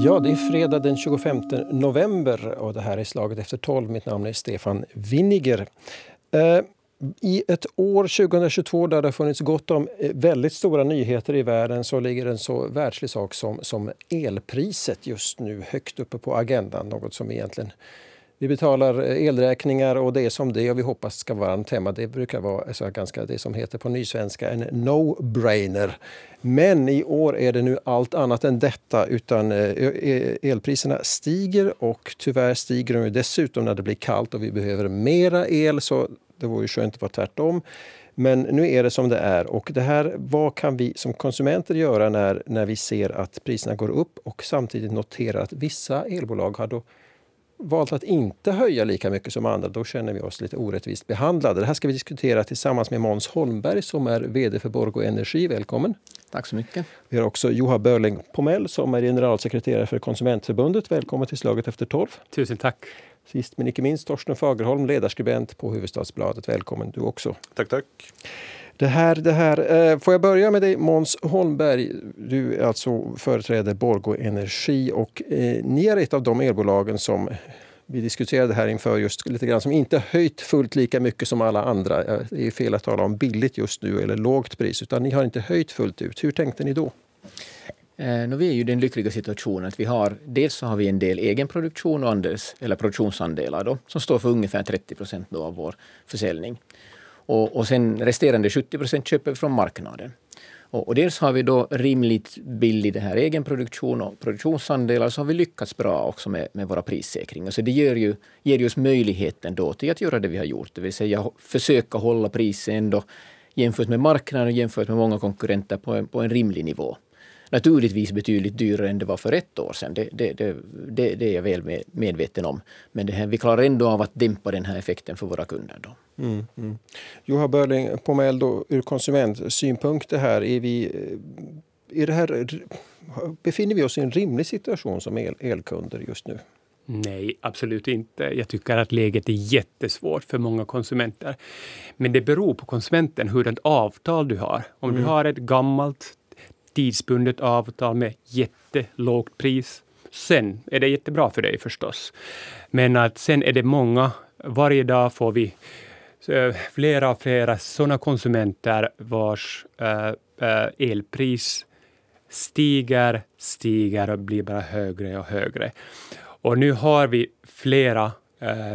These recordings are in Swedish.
Ja, det är fredag den 25 november och det här är Slaget efter tolv. Mitt namn är Stefan Winniger. Eh, I ett år 2022 där det har funnits gott om eh, väldigt stora nyheter i världen så ligger en så världslig sak som, som elpriset just nu högt uppe på agendan. Något som egentligen vi betalar eh, elräkningar och det är som det och vi hoppas ska vara en tema. Det brukar vara alltså ganska det som heter på nysvenska en no-brainer. Men i år är det nu allt annat än detta utan eh, e, elpriserna stiger och tyvärr stiger de dessutom när det blir kallt och vi behöver mera el så det vore ju skönt att vara tvärtom. Men nu är det som det är. Och det här, vad kan vi som konsumenter göra när, när vi ser att priserna går upp och samtidigt noterar att vissa elbolag har då valt att inte höja lika mycket som andra, då känner vi oss lite orättvist behandlade. Det här ska vi diskutera tillsammans med Måns Holmberg som är VD för Borgå Energi. Välkommen! Tack så mycket. Vi har också Johan Börling Pomell som är generalsekreterare för Konsumentförbundet. Välkommen till Slaget efter tolv. Tusen tack. Sist men icke minst Torsten Fagerholm, ledarskribent på Huvudstadsbladet. Välkommen du också. Tack, tack. Det här, det här. Eh, får jag börja med dig Måns Holmberg. Du alltså företräder Borgå Energi och eh, ni är ett av de elbolagen som vi diskuterade här inför just lite grann som inte höjt fullt lika mycket som alla andra. Det är fel att tala om billigt just nu eller lågt pris utan ni har inte höjt fullt ut. Hur tänkte ni då? Eh, vi är ju i den lyckliga situationen att vi har dels så har vi en del egen produktion och andels, eller produktionsandelar då, som står för ungefär 30 procent av vår försäljning. Och, och sen resterande 70 procent köper vi från marknaden. Och, och dels har vi då rimligt billig det här egenproduktion och produktionsandelar så har vi lyckats bra också med, med våra prissäkringar. Så det ger ju, ger oss möjligheten då till att göra det vi har gjort, det vill säga försöka hålla priset ändå jämfört med marknaden och jämfört med många konkurrenter på en, på en rimlig nivå naturligtvis betydligt dyrare än det var för ett år sedan. Det, det, det, det, det är jag väl medveten om. Men det här, vi klarar ändå av att dämpa den här effekten för våra kunder. Då. Mm, mm. Johan Börling, Pomel, då, ur konsumentsynpunkt det här, är vi, är det här, befinner vi oss i en rimlig situation som el, elkunder just nu? Nej, absolut inte. Jag tycker att läget är jättesvårt för många konsumenter. Men det beror på konsumenten hurdant avtal du har. Om mm. du har ett gammalt tidsbundet avtal med jättelågt pris. Sen är det jättebra för dig förstås. Men att sen är det många, varje dag får vi eh, flera och flera sådana konsumenter vars äh, elpris stiger, stiger och blir bara högre och högre. Och nu har vi flera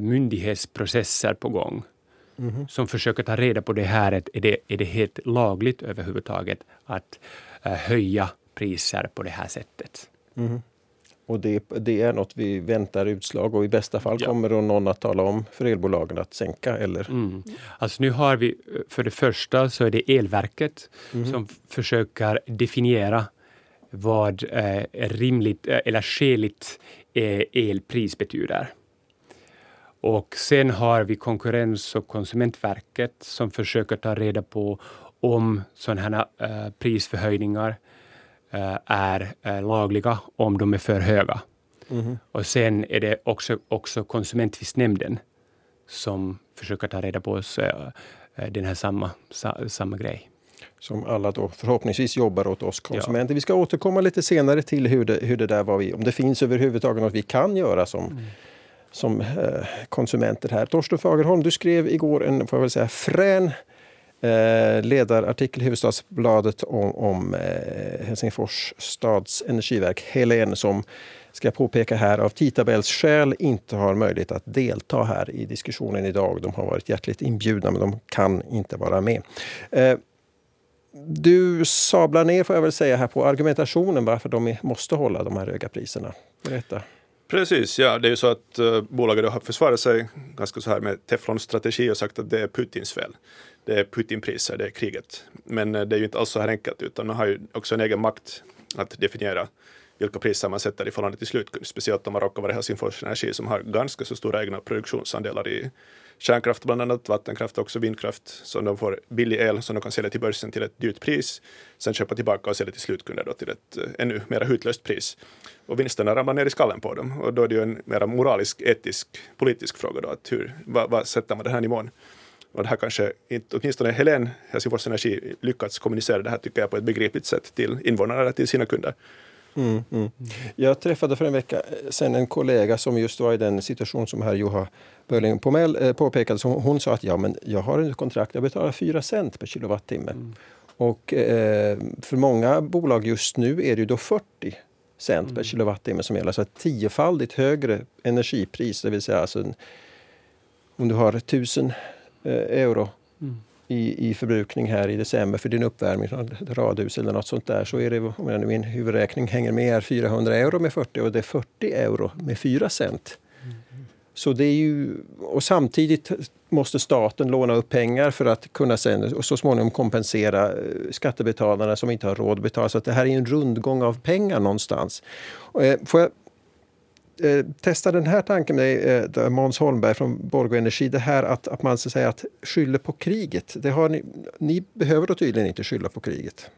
myndighetsprocesser på gång mm. som försöker ta reda på det här. Är det, är det helt lagligt överhuvudtaget att Eh, höja priser på det här sättet. Mm. Och det, det, är något vi väntar utslag och i bästa fall ja. kommer då någon att tala om för elbolagen att sänka eller? Mm. Alltså nu har vi för det första så är det Elverket mm. som försöker definiera vad eh, rimligt eh, eller skäligt eh, elpris betyder. Och sen har vi Konkurrens och konsumentverket som försöker ta reda på om sådana här äh, prisförhöjningar äh, är äh, lagliga, om de är för höga. Mm. Och sen är det också, också Konsumenttvistnämnden som försöker ta reda på oss, den här samma, sa, samma grej som alla då förhoppningsvis jobbar åt oss konsumenter. Ja. Vi ska återkomma lite senare till hur det, hur det där var vi, om det finns överhuvudtaget något vi kan göra som, mm. som eh, konsumenter här. Torsten Fagerholm, du skrev igår en får jag väl säga, frän eh, ledarartikel i Huvudstadsbladet om, om eh, Helsingfors stads energiverk, Helen, som ska jag påpeka här, av tidtabellsskäl inte har möjlighet att delta här i diskussionen idag. De har varit hjärtligt inbjudna, men de kan inte vara med. Eh, du sablar ner, får jag väl säga, här på argumentationen varför de måste hålla de här höga priserna. Berätta. Precis, ja. Det är ju så att eh, uh, bolaget har försvarat sig ganska så här med teflonstrategi och sagt att det är Putins fel det är Putinpriser, det är kriget. Men eh, det är ju inte alls så här enkelt, utan man har ju också en egen makt att definiera vilka priser man sätter i förhållande till slutkund. Speciellt om man råkar vara Helsingfors Energi som har ganska så stora egna produktionsandelar i kärnkraft, bland annat vattenkraft och också vindkraft. Så de får billig el som de kan sälja till börsen till ett dyrt pris, sen köpa tillbaka och sälja till slutkunder då till ett eh, ännu mer hutlöst pris. Och vinsterna ramlar ner i skallen på dem och då är det ju en mer moralisk, etisk, politisk fråga då, att hur, vad, vad sätter man den här nivån? Och det här kanske inte, åtminstone Helen, Helsingfors Energi, lyckats kommunicera det här tycker jag på ett begripligt sätt till invånarna eller till sina kunder. Mm, mm. Jag träffade för en vecka sedan en kollega som just var i den situation som herr Juha Börling eh, påpekade. Hon, hon sa att ja, men jag har ett kontrakt, jag betalar 4 cent per kilowattimme. Mm. Och eh, för många bolag just nu är det då 40 cent mm. per kilowattimme som gäller. Så ett tiofaldigt högre energipris, det vill säga alltså en, om du har 1000 eh, euro mm. i, i förbrukning här i december för din uppvärmning radhus eller något sånt där så är det, om jag, min huvudräkning hänger med, 400 euro med 40 och det är 40 euro med 4 cent. Så det är ju, och samtidigt måste staten låna upp pengar för att kunna sen, och så småningom kompensera eh, skattebetalarna som inte har råd att betala. Så att det här är en rundgång av pengar någonstans. Eh, får jag eh, testa den här tanken med dig, Måns Holmberg från Borgå Energi. Det här att, att man så att säga, att skyller på kriget. Det har ni, ni behöver då tydligen inte skylla på kriget.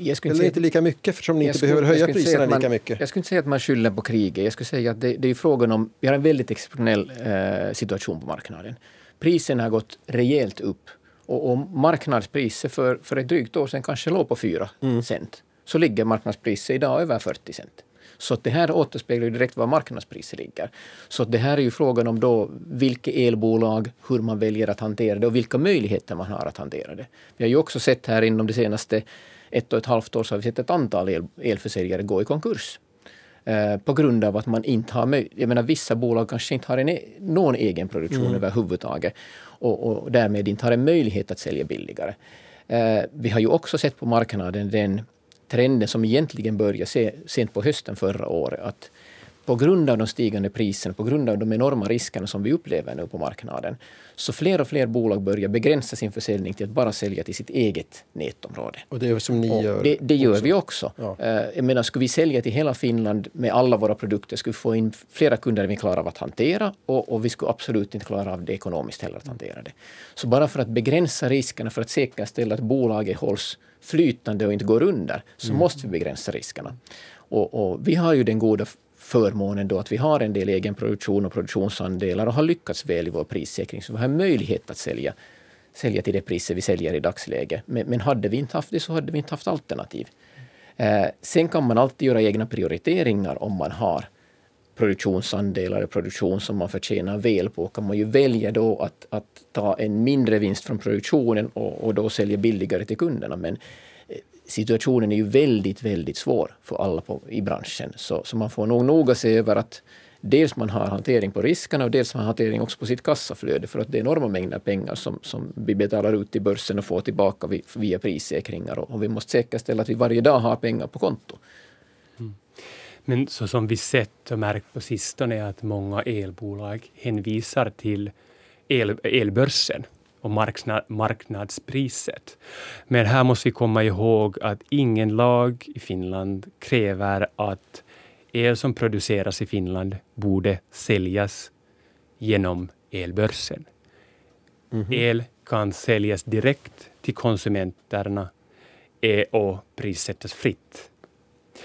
Jag skulle Eller inte lika mycket eftersom ni inte skulle, behöver höja priserna man, lika mycket. Jag skulle inte säga att man skyller på kriget. Jag skulle säga att det, det är frågan om... Vi har en väldigt exceptionell eh, situation på marknaden. Priserna har gått rejält upp. Och, och marknadspriset för, för ett drygt år sedan kanske låg på 4 mm. cent. Så ligger marknadspriset idag över 40 cent. Så att det här återspeglar ju direkt var marknadspriset ligger. Så det här är ju frågan om då vilka elbolag, hur man väljer att hantera det och vilka möjligheter man har att hantera det. Vi har ju också sett här inom det senaste ett och ett halvt år så har vi sett ett antal el, elförsäljare gå i konkurs. Eh, på grund av att man inte har möjlighet. Jag menar vissa bolag kanske inte har en, e- någon egen produktion mm. överhuvudtaget och, och därmed inte har en möjlighet att sälja billigare. Eh, vi har ju också sett på marknaden den trenden som egentligen började se, sent på hösten förra året. Att på grund av de stigande priserna, på grund av de enorma riskerna som vi upplever nu på marknaden, så fler och fler bolag börjar begränsa sin försäljning till att bara sälja till sitt eget nätområde. Och det är som ni gör? Det, det gör också. vi också. Ja. Eh, jag menar, skulle vi sälja till hela Finland med alla våra produkter skulle vi få in flera kunder än vi klarar av att hantera och, och vi skulle absolut inte klara av det ekonomiskt heller att hantera det. Så bara för att begränsa riskerna, för att säkerställa att bolaget hålls flytande och inte går under, så mm. måste vi begränsa riskerna. Och, och, vi har ju den goda förmånen då att vi har en del egen produktion och produktionsandelar och har lyckats väl i vår prissäkring. Så vi har möjlighet att sälja, sälja till det priset vi säljer i dagsläget. Men, men hade vi inte haft det så hade vi inte haft alternativ. Eh, sen kan man alltid göra egna prioriteringar om man har produktionsandelar och produktion som man förtjänar väl på kan man ju välja då att, att ta en mindre vinst från produktionen och, och då sälja billigare till kunderna. Men situationen är ju väldigt, väldigt svår för alla på, i branschen. Så, så man får nog noga se över att dels man har hantering på riskerna och dels man har hantering också på sitt kassaflöde för att det är enorma mängder pengar som, som vi betalar ut till börsen och får tillbaka via prissäkringar och, och vi måste säkerställa att vi varje dag har pengar på konto. Mm. Men så som vi sett och märkt på sistone är att många elbolag hänvisar till el, elbörsen och marknad, marknadspriset. Men här måste vi komma ihåg att ingen lag i Finland kräver att el som produceras i Finland borde säljas genom elbörsen. Mm -hmm. El kan säljas direkt till konsumenterna eh, och prissättas fritt.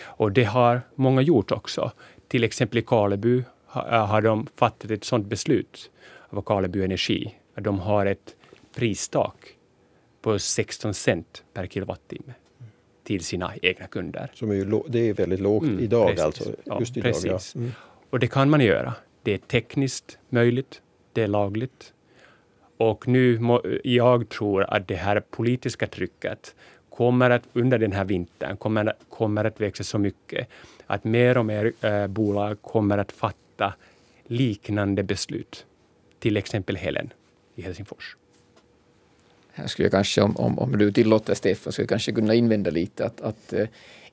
Och det har många gjort också. Till exempel i Karleby har de fattat ett sådant beslut av Karleby Energi. De har ett pristak på 16 cent per kilowattimme till sina egna kunder. Som är ju, det är väldigt lågt mm, idag precis. alltså? Just ja, idag. Ja. Mm. Och det kan man göra. Det är tekniskt möjligt, det är lagligt. Och nu, jag tror att det här politiska trycket kommer att under den här vintern kommer, kommer att växa så mycket att mer och mer äh, bolag kommer att fatta liknande beslut. Till exempel Helen i Helsingfors. Här skulle jag kanske, om, om, om du tillåter Stefan, skulle jag kanske kunna invända lite att, att eh,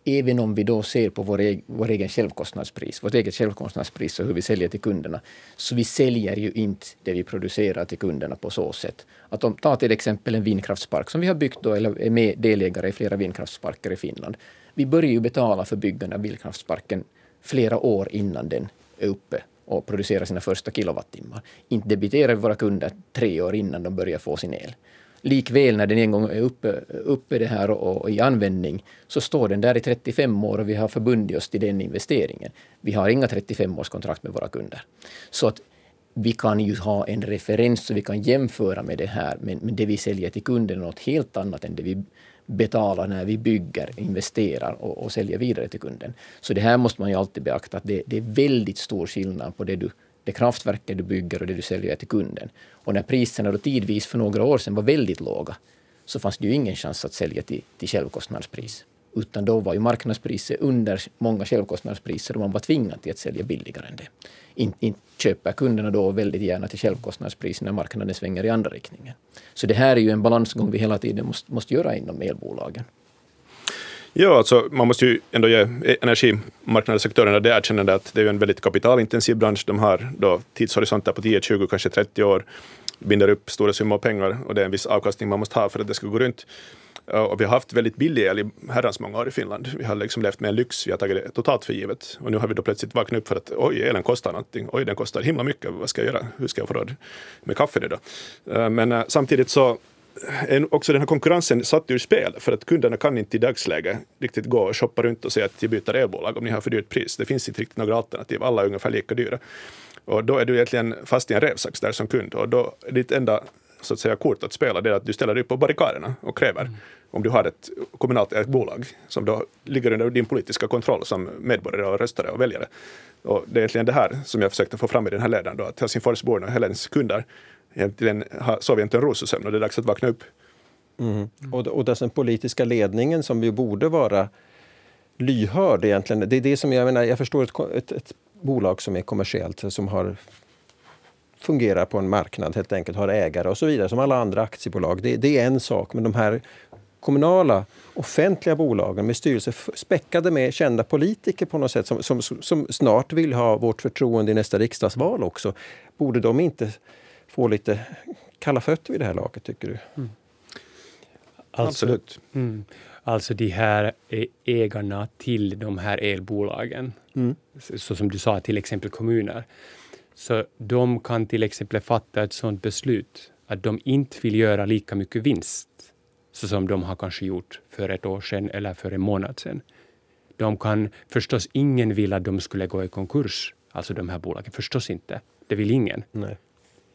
även om vi då ser på vår, egen, vår egen självkostnadspris, vårt eget självkostnadspris och hur vi säljer till kunderna, så vi säljer ju inte det vi producerar till kunderna på så sätt. Att om, ta till exempel en vindkraftspark som vi har byggt då, eller är med delägare i flera vindkraftsparker i Finland. Vi börjar ju betala för byggandet av vindkraftsparken flera år innan den är uppe och producerar sina första kilowattimmar. Inte debiterar vi våra kunder tre år innan de börjar få sin el. Likväl när den en gång är uppe, uppe det här och, och, i användning så står den där i 35 år och vi har förbundit oss till den investeringen. Vi har inga 35-årskontrakt med våra kunder. Så att vi kan ju ha en referens så vi kan jämföra med det här, men, men det vi säljer till kunden är något helt annat än det vi betalar när vi bygger, investerar och, och säljer vidare till kunden. Så det här måste man ju alltid beakta, att det, det är väldigt stor skillnad på det, du, det kraftverket du bygger och det du säljer till kunden. Och när priserna då tidvis för några år sedan var väldigt låga, så fanns det ju ingen chans att sälja till, till självkostnadspris. Utan då var ju marknadspriset under många självkostnadspriser och man var tvingad till att sälja billigare än det. Inte, in, köper kunderna då väldigt gärna till självkostnadspris när marknaden svänger i andra riktningen. Så det här är ju en balansgång vi hela tiden måste, måste göra inom elbolagen. Ja, alltså man måste ju ändå ge energimarknadsaktörerna det erkännandet att det är en väldigt kapitalintensiv bransch. De har då tidshorisonter på 10, 20, kanske 30 år, binder upp stora summor pengar och det är en viss avkastning man måste ha för att det ska gå runt. Och vi har haft väldigt billig el i herrans många år i Finland. Vi har liksom levt med en lyx, vi har tagit det totalt för givet. Och nu har vi då plötsligt vaknat upp för att oj, elen kostar någonting. Oj, den kostar himla mycket. Vad ska jag göra? Hur ska jag få råd med kaffe idag? Eh, men eh, samtidigt så är också den här konkurrensen satt ur spel för att kunderna kan inte i dagsläget riktigt gå och shoppa runt och säga att jag byter elbolag om ni har för dyrt pris. Det finns inte riktigt några alternativ. Alla är ungefär lika dyra. Och då är du egentligen fast i en rävsax där som kund och då är ditt enda så att säga, kort att spela det är att du ställer dig på barrikaderna och kräver mm om du har ett kommunalt ägt bolag som då ligger under din politiska kontroll som medborgare och röstare och väljare. Och det är egentligen det här som jag försökte få fram i den här ledaren då, att Helsingforsborna och Helens kunder egentligen har sovit inte en rosasömn och det är dags att vakna upp. Mm. Och, och den politiska ledningen som ju borde vara lyhörd egentligen. Det är det som jag menar, jag förstår ett, ett, ett bolag som är kommersiellt, som har fungerar på en marknad helt enkelt, har ägare och så vidare, som alla andra aktiebolag. Det, det är en sak, men de här kommunala offentliga bolagen med styrelser späckade med kända politiker på något sätt som, som, som snart vill ha vårt förtroende i nästa riksdagsval också. Borde de inte få lite kalla fötter vid det här laget, tycker du? Mm. Alltså, Absolut. Mm, alltså de här ägarna till de här elbolagen, mm. så som du sa, till exempel kommuner, så de kan till exempel fatta ett sådant beslut att de inte vill göra lika mycket vinst så som de har kanske gjort för ett år sedan eller för en månad sedan. De kan förstås, ingen vill att de skulle gå i konkurs, alltså de här bolagen, förstås inte. Det vill ingen. Nej.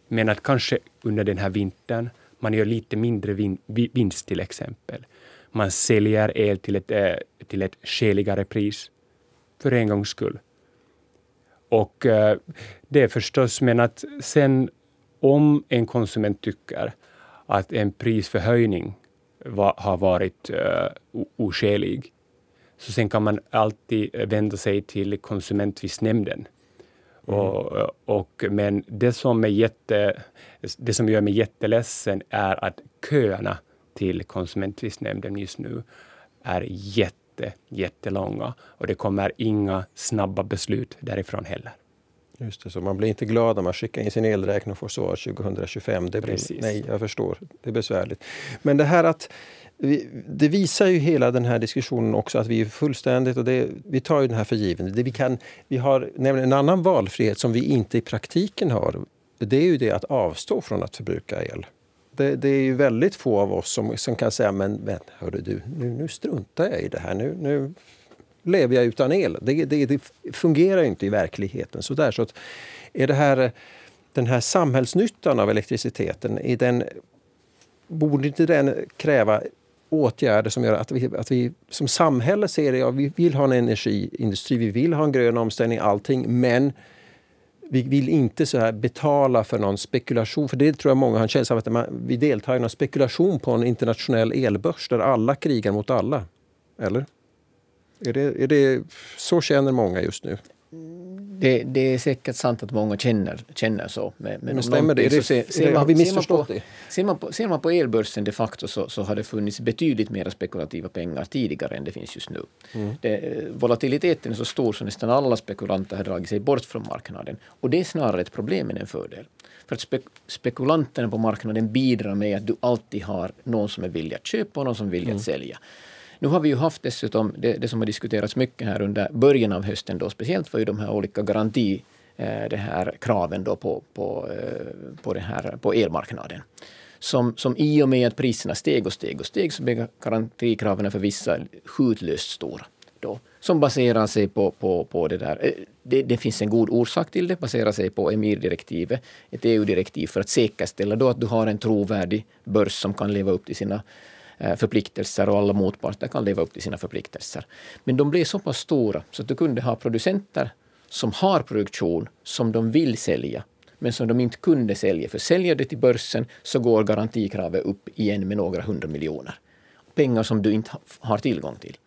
Men att kanske under den här vintern, man gör lite mindre vin, vinst till exempel. Man säljer el till ett, äh, till ett skäligare pris för en gångs skull. Och äh, det är förstås, men att sen om en konsument tycker att en prisförhöjning va, har varit uh, oskälig. Så sen kan man alltid vända sig till konsumenttvistnämnden. Och, och, men det som, är jätte, det som gör mig jätteledsen är att köerna till konsumenttvistnämnden just nu är jätte, jättelånga och det kommer inga snabba beslut därifrån heller. Just det, så man blir inte glad när man skickar in sin elräkning och får svar 2025. Det blir, nej, jag förstår. Det är besvärligt. Men det här att det visar ju hela den här diskussionen också att vi är fullständigt, och det, vi tar ju den här för given. Det vi, kan, vi har nämligen en annan valfrihet som vi inte i praktiken har. Det är ju det att avstå från att förbruka el. Det, det är ju väldigt få av oss som, som kan säga men, men hörru du, nu, nu struntar jag i det här. Nu, nu lever jag utan el. Det, det, det fungerar inte i verkligheten. Så där, så att är det här, den här samhällsnyttan av elektriciteten, är den, borde inte den kräva åtgärder som gör att vi, att vi som samhälle ser det, ja, vi vill ha en energiindustri, vi vill ha en grön omställning, allting, men vi vill inte så här betala för någon spekulation, för det tror jag många har en känsla av att man, vi deltar i någon spekulation på en internationell elbörs där alla krigar mot alla. Eller? Är det, är det, så känner många just nu? Det, det, är säkert sant att många känner, känner så. Men, men stämmer det? det, ser, ser man, har vi missförstått det? Ser man, på, ser man på elbörsen de facto så, så har det funnits betydligt mer spekulativa pengar tidigare än det finns just nu. Mm. Det, volatiliteten är så stor så nästan alla spekulanter har dragit sig bort från marknaden. Och det är snarare ett problem än en fördel. För att spe, spekulanterna på marknaden bidrar med att du alltid har någon som är villig att köpa och någon som är villig mm. att sälja. Nu har vi ju haft dessutom, det, det som har diskuterats mycket här under början av hösten då, speciellt var ju de här olika garanti eh, det här kraven då på, på, eh, på, det här, på elmarknaden. Som, som i och med att priserna steg och steg och steg så blev garantikraven för vissa skjutlöst stora. Då. som baserar sig på, på, på det där. Eh, det, det finns en god orsak till det, baserar sig på EMIR-direktivet, ett EU-direktiv för att säkerställa då att du har en trovärdig börs som kan leva upp till sina Eh, förpliktelser och alla motparter kan leva upp till sina förpliktelser. Men de blev så pass stora så att du kunde ha producenter som har produktion som de vill sälja men som de inte kunde sälja. För säljer det till börsen så går garantikravet upp igen med några hundra miljoner. Pengar som du inte har tillgång till.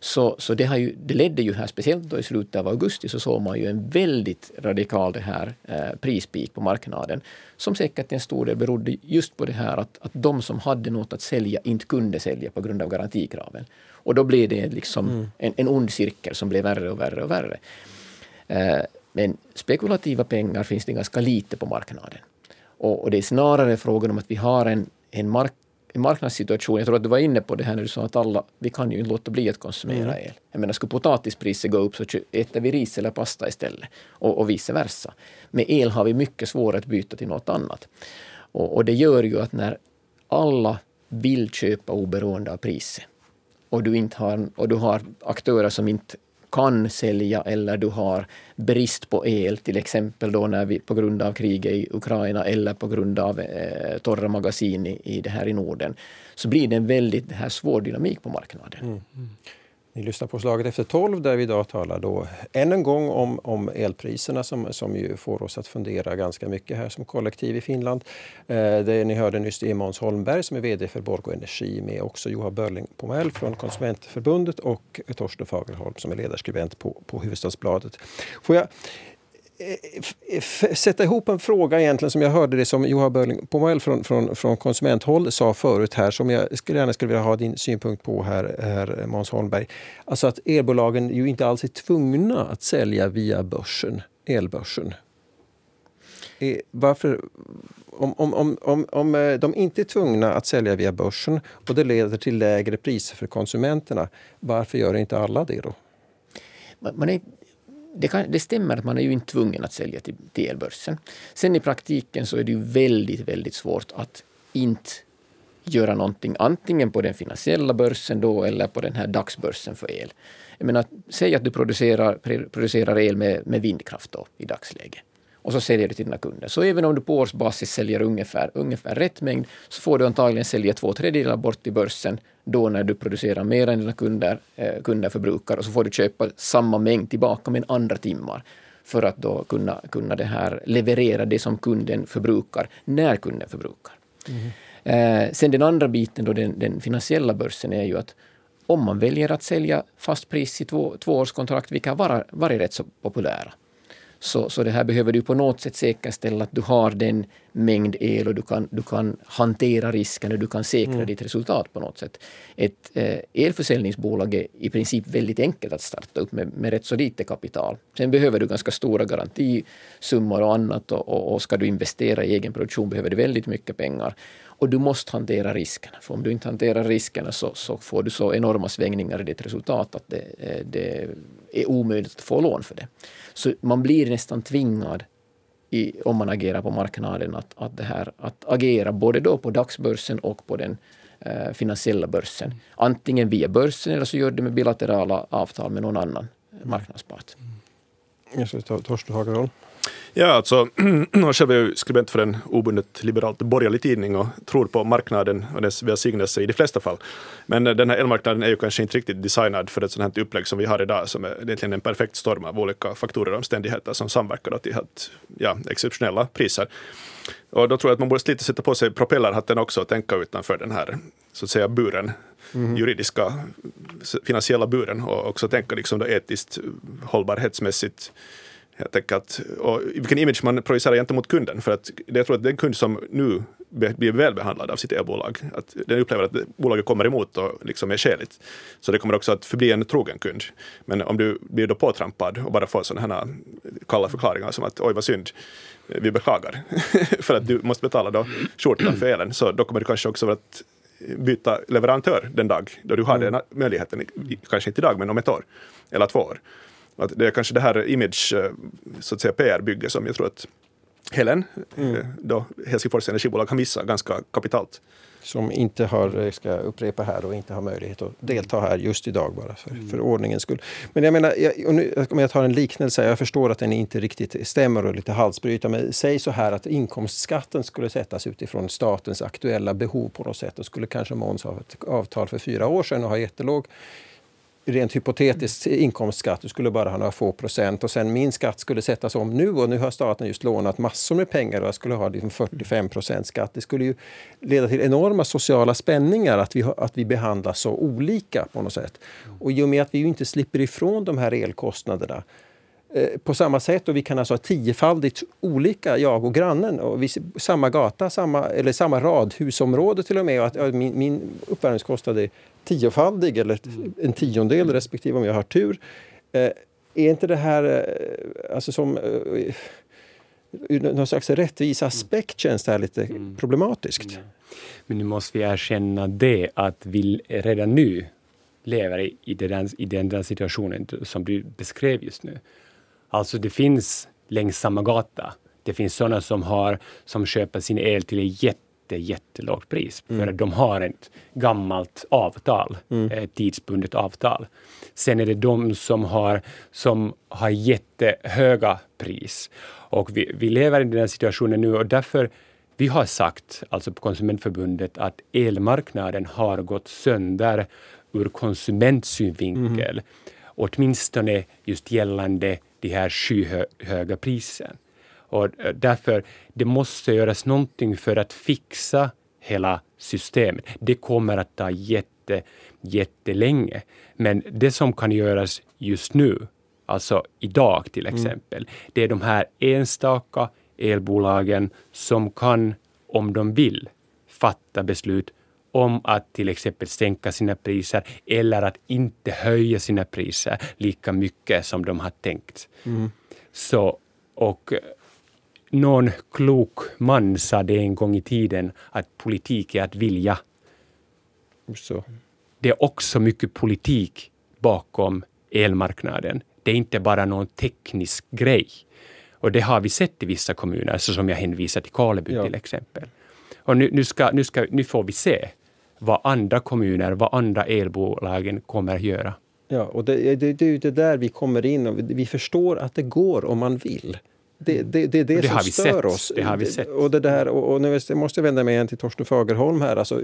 Så, så det, har ju, det ledde ju här, speciellt då i slutet av augusti, så såg man ju en väldigt radikal det här, eh, prispik på marknaden. Som säkert till en stor del berodde just på det här att, att de som hade något att sälja inte kunde sälja på grund av garantikraven. Och då blev det liksom mm. en, en ond cirkel som blev värre och värre och värre. Eh, men spekulativa pengar finns det ganska lite på marknaden. Och, och det är snarare frågan om att vi har en, en, mark, en marknadssituation. Jag tror att du var inne på det här när du sa att alla, vi kan ju inte låta bli att konsumera mm. el. Jag menar, skulle potatispriset gå upp så äter vi ris eller pasta istället. Och, och vice versa. Med el har vi mycket svårare att byta till något annat. Och, och det gör ju att när alla vill köpa oberoende av priset och du, inte har, och du har aktörer som inte kan sälja eller du har brist på el, till exempel då när vi på grund av kriget i Ukraina eller på grund av eh, torra magasin i, i det här i Norden, så blir det en väldigt det här svår dynamik på marknaden. Mm. Ni lyssnar på Slaget efter tolv där vi idag talar då än en gång om, om elpriserna som, som ju får oss att fundera ganska mycket här som kollektiv i Finland. Eh, det ni hörde nyss är Måns Holmberg som är VD för Borgå Energi med också Johan Börling Pomell från Konsumentförbundet och Torsten Fagerholm som är ledarskribent på, på Hufvudstadsbladet. Får jag Eh, eh, sätta ihop en fråga egentligen som jag hörde det som Johan Börling Pomell från, från, från konsumenthåll sa förut här som jag skulle gärna skulle vilja ha din synpunkt på här, här Måns Holmberg. Alltså att elbolagen ju inte alls är tvungna att sälja via börsen, elbörsen. E, varför, om, om, om, om, om eh, de inte är tvungna att sälja via börsen och det leder till lägre priser för konsumenterna, varför gör inte alla det då? Man är det, kan, det, stämmer att man är ju inte tvungen att sälja till, till elbörsen. Sen i praktiken så är det ju väldigt, väldigt svårt att inte göra någonting antingen på den finansiella börsen då eller på den här dagsbörsen för el. Jag menar, säg att du producerar, producerar el med, med vindkraft då, i dagsläget och så säljer du till dina kunder. Så även om du på årsbasis säljer ungefär, ungefär rätt mängd så får du antagligen sälja två tredjedelar bort till börsen då när du producerar mer än dina kunder, eh, kunder förbrukar och så får du köpa samma mängd tillbaka med andra timmar för att då kunna, kunna det här leverera det som kunden förbrukar när kunden förbrukar. Mm. Eh, sen den andra biten, då den, den, finansiella börsen, är ju att om man väljer att sälja fast pris i två, tvåårskontrakt, vilka har varit rätt så populära, så, så det här behöver du på något sätt säkerställa att du har den mängd el och du kan, du kan hantera risken och du kan säkra mm. ditt resultat på något sätt. Ett eh, elförsäljningsbolag är i princip väldigt enkelt att starta upp med, med rätt så lite kapital. Sen behöver du ganska stora garantisummor och annat och, och, och ska du investera i egen produktion behöver du väldigt mycket pengar. Och du måste hantera riskerna, för om du inte hanterar riskerna så, så får du så enorma svängningar i ditt resultat att det, eh, det är omöjligt att få lån för det. Så man blir nästan tvingad i, om man agerar på marknaden att, att, det här, att agera både då på dagsbörsen och på den eh, finansiella börsen. Antingen via börsen eller så gör du med bilaterala avtal med någon annan marknadspart. Mm. Torsten Hagerholm? Ja, alltså, själv är jag skribent för en obundet liberalt borgerlig tidning och tror på marknaden och dess välsignelse i de flesta fall. Men den här elmarknaden är ju kanske inte riktigt designad för ett sådant här upplägg som vi har idag, som är egentligen en perfekt storm av olika faktorer och omständigheter som samverkar till helt ja, exceptionella priser. Och då tror jag att man borde lite sätta på sig propellerhatten också och tänka utanför den här så att säga buren, mm. juridiska finansiella buren och också tänka liksom då etiskt hållbarhetsmässigt jag tänker att, och vilken image man projicerar gentemot kunden. För att jag tror att den kund som nu blir välbehandlad av sitt elbolag, att den upplever att bolaget kommer emot och liksom är skäligt. Så det kommer också att förbli en trogen kund. Men om du blir då påtrampad och bara får sådana här kalla förklaringar som att oj vad synd, vi beklagar, för att du måste betala då skjortan för elen, så då kommer du kanske också att byta leverantör den dag då du har mm. den möjligheten, kanske inte idag men om ett år eller två år. Att det är kanske det här image, eh, så att säga PR-bygge som jag tror att Helen, mm. Eh, då Helsingfors energibolag, har missat ganska kapitalt. som inte har, ska jag upprepa här, och inte har möjlighet att delta här just idag bara för, mm. för ordningens skull. Men jag menar, jag, nu, om jag tar en liknelse, jag förstår att den inte riktigt stämmer och lite halsbrytande, men säg så här att inkomstskatten skulle sättas utifrån statens aktuella behov på något sätt. Och skulle kanske Måns ha ett avtal för fyra år sedan och ha jättelåg rent hypotetiskt inkomstskatt, du skulle bara ha några få procent och sen min skatt skulle sättas om nu och nu har staten just lånat massor med pengar och jag skulle ha liksom 45 procent skatt. Det skulle ju leda till enorma sociala spänningar att vi, att vi behandlas så olika på något sätt. Och i och med att vi ju inte slipper ifrån de här elkostnaderna eh, på samma sätt och vi kan alltså ha tiofaldigt olika, jag och grannen. Och vi, samma gata, samma, eller samma radhusområde till och med. Och att, ja, min, min uppvärmningskostnad är tiofaldig eller en tiondel respektive om jag har tur. Eh, är inte det här eh, alltså som eh, ur någon slags rättvis aspekt känns det här lite mm. problematiskt. Ja. Men nu måste vi erkänna det att vi redan nu lever i, i, den, i den situationen som du beskrev just nu. Alltså det finns längs samma gata. Det finns sådana som, har, som köper sin el till ett jätte, jättelågt pris. Mm. För de har ett gammalt avtal, mm. ett tidsbundet avtal. Sen är det de som har, som har jättehöga pris. Och vi, vi lever i den här situationen nu och därför vi har sagt, alltså på Konsumentförbundet, att elmarknaden har gått sönder ur konsumentsynvinkel. Mm. Åtminstone just gällande de här skyhöga priserna. Och eh, därför det måste göras någonting för att fixa hela systemet. Det kommer att ta jätte, jättelänge. Men det som kan göras just nu, alltså idag till mm. exempel, mm. det är de här enstaka elbolagen som kan, om de vill, fatta beslut om att till exempel sänka sina priser eller att inte höja sina priser lika mycket som de har tänkt. Mm. Så, och någon klok man sa det en gång i tiden att politik är att vilja. Så. Det är också mycket politik bakom elmarknaden. Det är inte bara någon teknisk grej. Och det har vi sett i vissa kommuner, så som jag hänvisar till Karleby ja. till exempel. Och nu, nu, ska, nu, ska, nu får vi se vad andra kommuner, vad andra elbolagen kommer att göra. Ja, och det, det, det är ju det där vi kommer in och vi förstår att det går om man vill. Det, det, det är det, det som stör sett. oss. Det har vi sett. Och, det där, och, och nu måste jag vända mig igen till Torsten Fagerholm här. Alltså,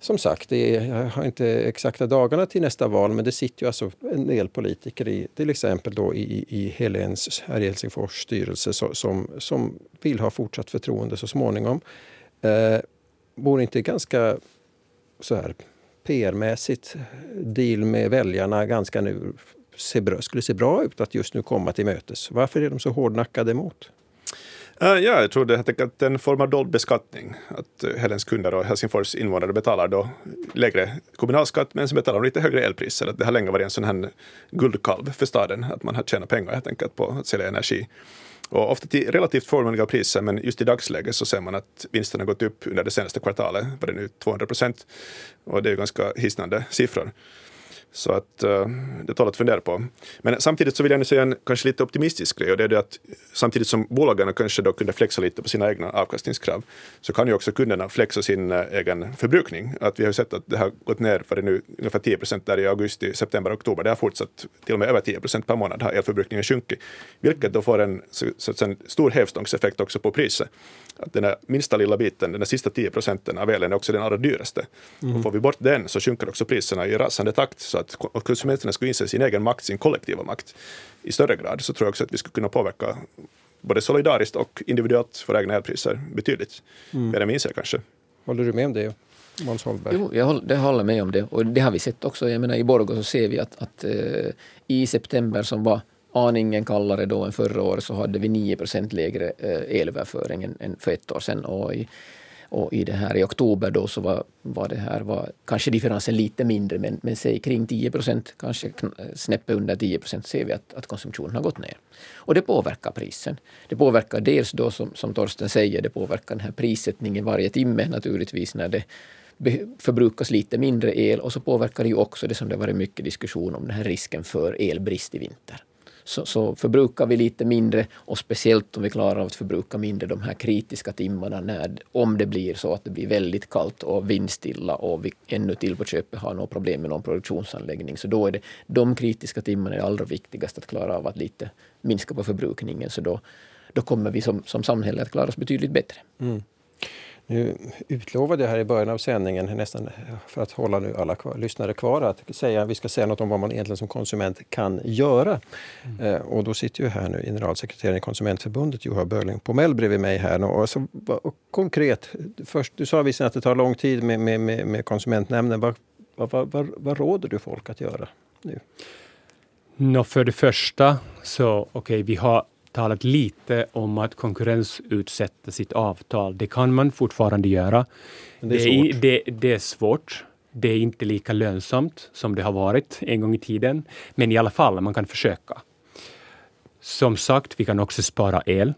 som sagt, det är, jag har inte exakta dagarna till nästa val men det sitter ju alltså en del politiker i till exempel då i, i Helens här i Helsingfors styrelse som, som vill ha fortsatt förtroende så småningom. Eh, vore inte ganska så här PR-mässigt deal med väljarna ganska nu se bra, skulle se bra ut att just nu komma till mötes? Varför är de så hårdnackade emot? Uh, ja, jag tror det är en form av dold beskattning. Att uh, Helens kunder och Helsingfors invånare betalar då lägre kommunalskatt men så betalar de lite högre elpriser. Att det har länge varit en sån här guldkalv för staden, att man har tjänat pengar helt enkelt på att sälja energi. Och ofta till relativt förmånliga priser, men just i dagsläget så ser man att vinsterna gått upp under det senaste kvartalet, var det nu 200 procent. Och det är ju ganska hisnande siffror. Så att eh, det tål att fundera på. Men samtidigt så vill jag nu säga en kanske lite optimistisk grej och det är det att samtidigt som bolagen kanske då kunde flexa lite på sina egna avkastningskrav så kan ju också kunderna flexa sin eh, egen förbrukning. Att vi har ju sett att det har gått ner för det nu ungefär 10 procent där i augusti, september, oktober. Det har fortsatt till och med över 10 procent per månad har elförbrukningen sjunkit. Vilket då får en, så, så en stor hävstångseffekt också på priset. Att den där minsta lilla biten, den sista 10 procenten av elen är också den allra dyraste. Mm. Och får vi bort den så sjunker också priserna i rasande takt. Så att konsumenterna skulle inse sin egen makt, sin kollektiva makt i större grad, så tror jag också att vi skulle kunna påverka både solidariskt och individuellt våra egna elpriser betydligt mm. mer än vi inser kanske. Håller du med om det? Måns Holmberg. Jo, jag håller, det håller med om det. Och det har vi sett också. Jag menar, I Borgå så ser vi att, att uh, i september som var aningen kallare då än förra året så hade vi 9 procent lägre eh, elöverföring än, än för ett år sedan. Och i och i, det här, i oktober då så var, var det här var kanske differensen lite mindre men, men säg kring 10 procent, kanske snäppet under 10 procent ser vi att, att konsumtionen har gått ner. Och det påverkar prisen. Det påverkar dels då som, som Torsten säger, det påverkar den här prissättningen varje timme naturligtvis när det förbrukas lite mindre el och så påverkar det ju också det som det varit mycket diskussion om, den här risken för elbrist i vinter så, så förbrukar vi lite mindre och speciellt om vi klarar av att förbruka mindre de här kritiska timmarna när, om det blir så att det blir väldigt kallt och vindstilla och vi ännu till på köpet har något problem med någon produktionsanläggning. Så då är det de kritiska timmarna är allra viktigast att klara av att lite minska på förbrukningen. Så då, då kommer vi som, som samhälle att klara oss betydligt bättre. Mm. Nu utlovade jag här i början av sändningen, nästan för att hålla nu alla kvar, lyssnare kvar, att säga, vi ska säga något om vad man egentligen som konsument kan göra. Mm. Eh, och då sitter ju här nu generalsekreteraren i Konsumentförbundet, Johan Börling Pomell bredvid mig här. Och alltså, och konkret, först, du sa visserligen att det tar lång tid med, med, med, med konsumentnämnden. Vad, vad, vad, vad råder du folk att göra nu? No, för det första så, okej, okay, vi har talat lite om att konkurrensutsätta sitt avtal. Det kan man fortfarande göra. Men det, är svårt. Det, det, det är svårt. Det är inte lika lönsamt som det har varit en gång i tiden. Men i alla fall, man kan försöka. Som sagt, vi kan också spara el.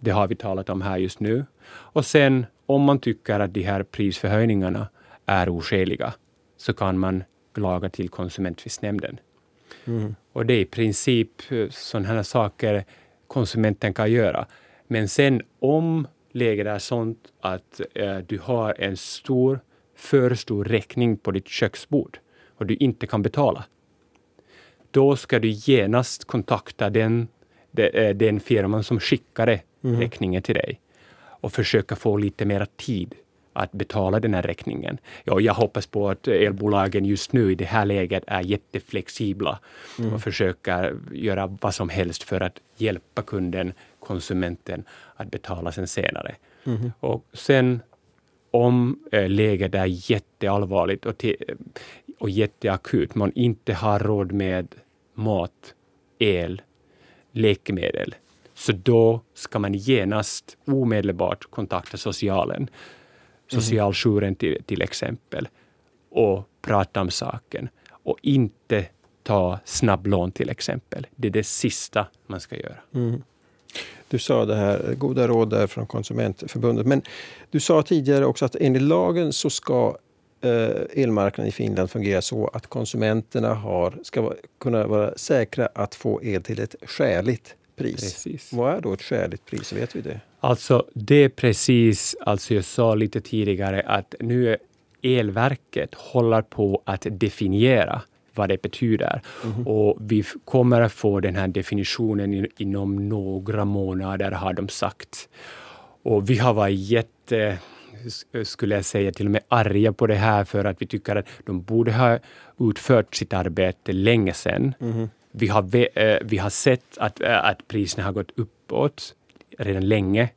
Det har vi talat om här just nu. Och sen om man tycker att de här prisförhöjningarna är oskäliga så kan man klaga till Konsumenttvistnämnden. Mm. Och det är i princip sådana här saker konsumenten kan göra. Men sen om läget är sånt att eh, du har en stor, för stor räkning på ditt köksbord och du inte kan betala, då ska du genast kontakta den, eh, den firman som skickade mm. räkningen till dig och försöka få lite mer tid att betala den här räkningen. Ja, jag hoppas på att elbolagen just nu i det här läget är jätteflexibla mm. och försöker göra vad som helst för att hjälpa kunden, konsumenten, att betala sen senare. Mm. Och sen om äh, läget är jätteallvarligt och, och jätteakut, man inte har råd med mat, el, läkemedel, så då ska man genast omedelbart kontakta socialen Mm-hmm. socialjouren till, till exempel och prata om saken och inte ta snabblån till exempel. Det är det sista man ska göra. Mm. Du sa det här, goda råd där från Konsumentförbundet. Men du sa tidigare också att enligt lagen så ska eh, elmarknaden i Finland fungera så att konsumenterna har, ska kunna vara säkra att få el till ett skäligt pris. Precis. Vad är då ett skäligt pris? Vet vi det? Alltså, det är precis, alltså jag sa lite tidigare att nu är elverket håller på att definiera vad det betyder. Mm. Och vi kommer att få den här definitionen inom några månader, har de sagt. Och vi har varit jätte skulle jag säga, till och med arga på det här för att vi tycker att de borde ha utfört sitt arbete länge sedan. Mm. Vi har, eh, vi har sett att, eh, att priserna har gått uppåt redan länge.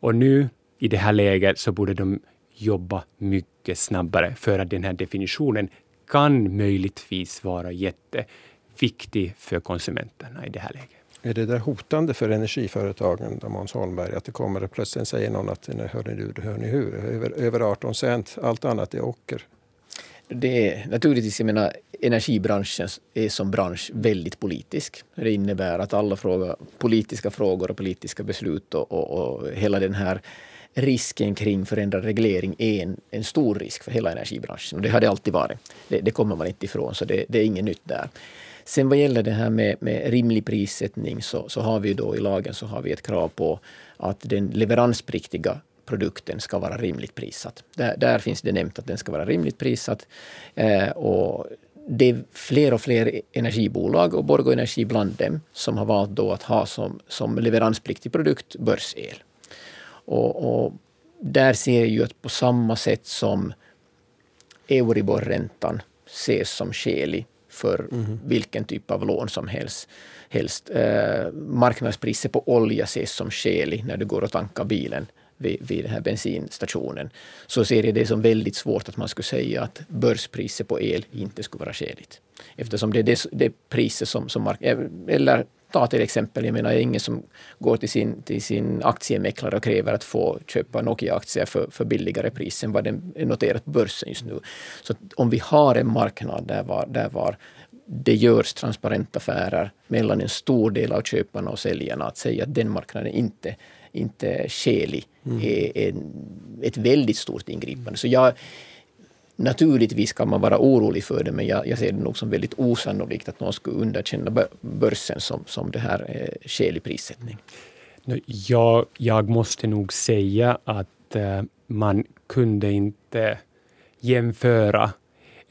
Och nu i det här läget så borde de jobba mycket snabbare för att den här definitionen kan möjligtvis vara jätteviktig för konsumenterna i det här läget. Är det där hotande för energiföretagen, Måns Holmberg, att det kommer plötsligt säger någon att hörni du, hörni hur, över, över 18 cent, allt annat är ocker? Det är naturligtvis, jag menar, energibranschen är som bransch väldigt politisk. Det innebär att alla frågor, politiska frågor och politiska beslut och, och, och hela den här risken kring förändrad reglering är en, en, stor risk för hela energibranschen. Och det har det alltid varit. Det, det kommer man inte ifrån, så det, det, är inget nytt där. Sen vad gäller det här med, med rimlig prissättning så, så har vi då i lagen så har vi ett krav på att den leveranspliktiga produkten ska vara rimligt prissatt. Där, där finns det nämnt att den ska vara rimligt prissatt. Eh, och det är fler och fler energibolag och Borgå Energi bland dem som har valt då att ha som, som leveranspliktig produkt börsel. Och, och där ser jag ju att på samma sätt som Euribor-räntan ses som skälig för mm. vilken typ av lån som helst. helst. Eh, marknadspriset på olja ses som skälig när du går och tankar bilen vid, vid den här bensinstationen, så ser jag det som väldigt svårt att man skulle säga att börspriset på el inte skulle vara skäligt. Eftersom det är det, det priset som, som mark eh, eller ta till exempel, jag menar ingen som går till sin, till sin aktiemäklare och kräver att få köpa Nokia-aktier för, för billigare pris än vad den är noterat på börsen just nu. Så om vi har en marknad där var, där var det görs transparenta affärer mellan en stor del av köparna och säljarna, att säga att den marknaden inte inte skälig mm. är en, ett väldigt stort ingripande. Så jag, Naturligtvis kan man vara orolig för det men jag, jag ser det nog som väldigt osannolikt att någon skulle underkänna börsen som, som det här eh, skälig prissättning. Jag, jag måste nog säga att uh, man kunde inte jämföra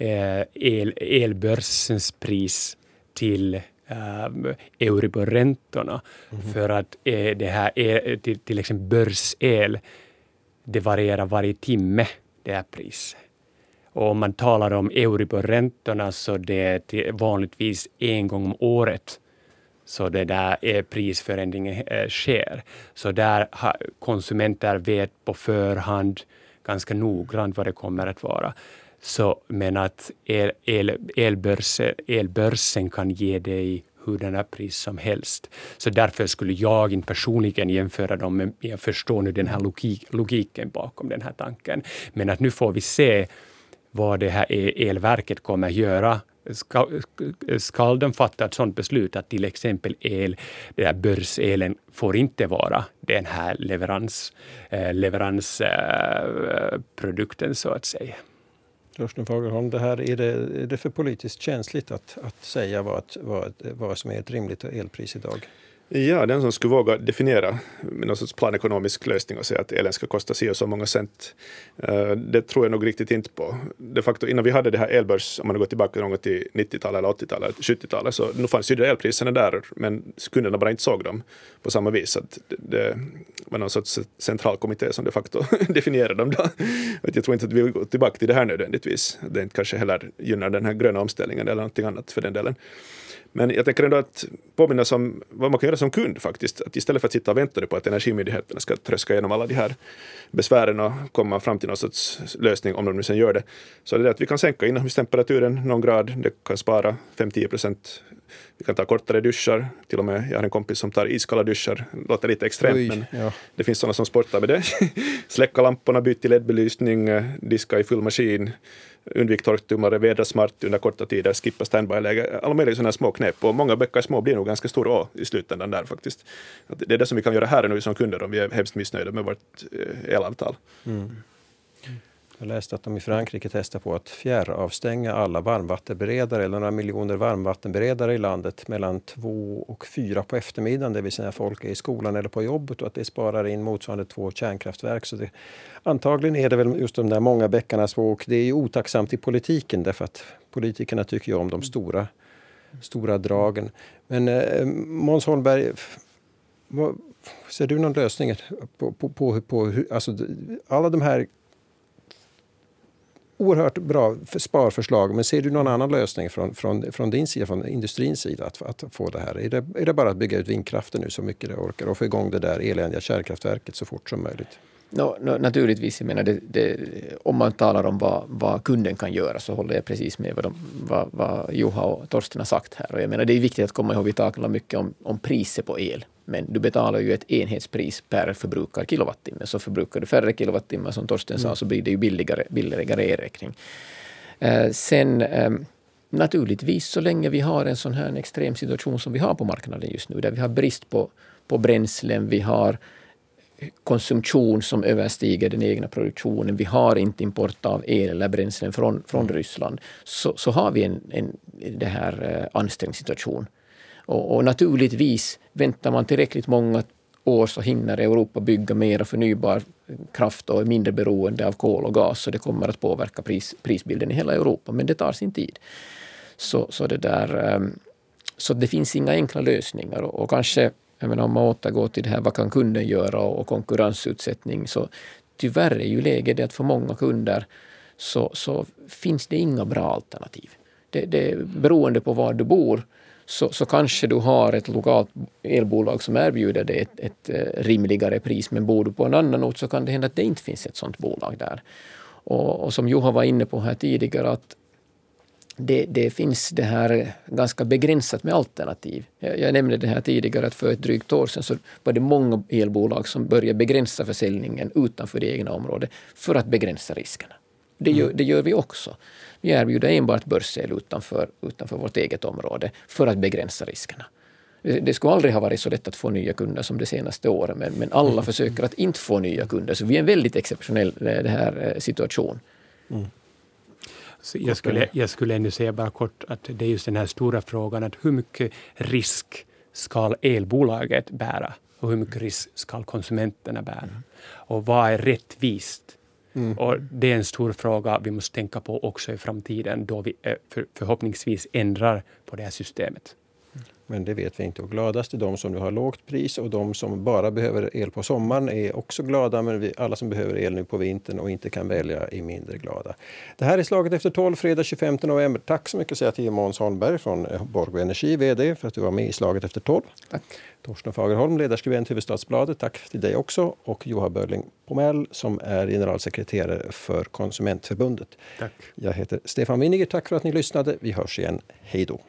uh, el, elbörsens pris till uh, Euribor-räntorna. Mm. För att uh, det här är, till, till exempel börsel, det varierar varje timme, det här priset. Och om man talar om Euribor-räntorna så det är vanligtvis en gång om året så det där är prisförändringen eh, sker. Så där konsumenter vet på förhand ganska noggrant vad det kommer att vara. Så, men att el, el, elbörsen, elbörsen kan ge dig hurdana pris som helst. Så därför skulle jag inte personligen jämföra dem, men jag förstår nu den här logik, logiken bakom den här tanken. Men att nu får vi se vad det här e-, elverket kommer att göra ska, ska de fatta ett sådant beslut att till exempel el, det där börselen får inte vara den här leverans, eh, leveransprodukten eh, så att säga. Torsten Fagerholm, det här, är, det, är det för politiskt känsligt att, att säga vad, vad, vad som är ett rimligt elpris idag? Ja, den som skulle våga definiera med någon sorts planekonomisk lösning och säga att elen ska kosta si och så många cent, eh, det tror jag nog riktigt inte på. De facto innan vi hade det här elbörs, om man går tillbaka någon gång till 90-talet eller 80-talet, 70-talet, så nu fanns ju elpriserna där, men kunderna bara inte såg dem på samma vis. Att det var någon sorts centralkommitté som de facto definierade dem då. Jag tror inte att vi vill gå tillbaka till det här nödvändigtvis. Det inte kanske heller gynnar den här gröna omställningen eller någonting annat för den delen. Men jag tänker ändå att påminna om vad man kan göra som kund faktiskt. Att istället för att sitta och vänta på att Energimyndigheterna ska tröska igenom alla de här besvären och komma fram till någon sorts lösning, om de nu sen gör det, så är det att vi kan sänka inomhustemperaturen någon grad. Det kan spara 5-10 procent. Vi kan ta kortare duschar. Till och med, jag har en kompis som tar iskalla duschar. Det låter lite extremt, Oj, men ja. det finns sådana som sportar med det. Släcka lamporna, byta till LED-belysning, eh, diska i full maskin undvik torktumlare, vädra smart under korta tider, skippa standby-läge. Alla möjliga sådana små knep. Och många böcker små blir nog ganska stora å i slutändan där faktiskt. Det är det som vi kan göra här och nu som kunder om vi är hemskt missnöjda med vårt eh, elavtal. Mm. Jag läste att de i Frankrike testar på att fjärravstänga alla varmvattenberedare, eller några miljoner varmvattenberedare i landet mellan två och fyra på eftermiddagen, det vill säga folk är i skolan eller på jobbet och att det sparar in motsvarande två kärnkraftverk. Så det, antagligen är det väl just de där många bäckarna små och det är ju otacksamt i politiken därför att politikerna tycker ju om de stora, stora dragen. Men eh, Måns Holmberg, vad, ser du någon lösning på, på, på, på hur, alltså, alla de här oerhört bra sparförslag. Men ser du någon annan lösning från, från, från din sida, från industrins sida, att, att få det här? Är det, är det bara att bygga ut vindkraften nu så mycket det orkar och få igång det där eländiga kärnkraftverket så fort som möjligt? No, no, naturligtvis, jag menar det, det, om man talar om vad, vad, kunden kan göra så håller jag precis med vad, de, vad, vad Juha och Torsten har sagt här. Och jag menar det är viktigt att komma ihåg, vi talar mycket om, om priset på el. Men du betalar ju ett enhetspris per förbrukad kilowattimme. Så förbrukar du färre kilowattimmar som Torsten mm. sa så blir det ju billigare, billigare elräkning. Eh, sen eh, naturligtvis så länge vi har en sån här extrem situation som vi har på marknaden just nu där vi har brist på, på bränslen, vi har konsumtion som överstiger den egna produktionen, vi har inte import av el eller bränslen från, från mm. Ryssland, så, så har vi en, en det här eh, ansträngd situation. Och, och, naturligtvis, väntar man tillräckligt många år så hinner Europa bygga mer förnybar kraft och är mindre beroende av kol och gas, så det kommer att påverka pris, prisbilden i hela Europa, men det tar sin tid. Så, så, det, där, ehm, så det finns inga enkla lösningar och, och kanske jag menar, om man återgår till det här vad kan kunden göra och konkurrensutsättning så tyvärr är ju läget det att för många kunder så, så finns det inga bra alternativ. Det, det, beroende på var du bor så, så kanske du har ett lokalt elbolag som erbjuder dig ett, ett, eh, rimligare pris men bor du på en annan ort så kan det hända att det inte finns ett sådant bolag där. Och, och som Juha var inne på här tidigare att det, det, finns det här ganska begränsat med alternativ. Jag, jag, nämnde det här tidigare att för ett drygt år sedan så var det många elbolag som började begränsa försäljningen utanför det egna området för att begränsa riskerna. Det gör, mm. det gör vi också. Vi erbjuder enbart börsel utanför, utanför vårt eget område för att begränsa riskerna. Det skulle aldrig ha varit så lätt att få nya kunder som de senaste åren men, men alla mm. försöker att inte få nya kunder. Så vi är en väldigt exceptionell eh, det här, eh, situation. Mm. Så jag, skulle, jag skulle ännu säga bara kort att det är just den här stora frågan att hur mycket risk ska elbolaget bära och hur mycket risk ska konsumenterna bära? Mm. Och vad är rättvist? Mm. Och det är en stor fråga vi måste tänka på också i framtiden då vi eh, för, förhoppningsvis ändrar på det här systemet. Men det vet vi inte. Och gladast är de som har lågt pris och de som bara behöver el på sommaren är också glada. Men vi, alla som behöver el nu på vintern och inte kan välja är mindre glada. Det här är Slaget efter 12, fredag 25 november. Tack så mycket säger jag till Måns Holmberg från eh, Borgå Energi, VD, för att du var med i Slaget efter 12. Tack. Torsten Fagerholm, ledarskribent Huvudstadsbladet. Tack till dig också. Och Johan Börling Pomell som är generalsekreterare för Konsumentförbundet. Tack. Jag heter Stefan Winiger. Tack för att ni lyssnade. Vi hörs igen. Hej då.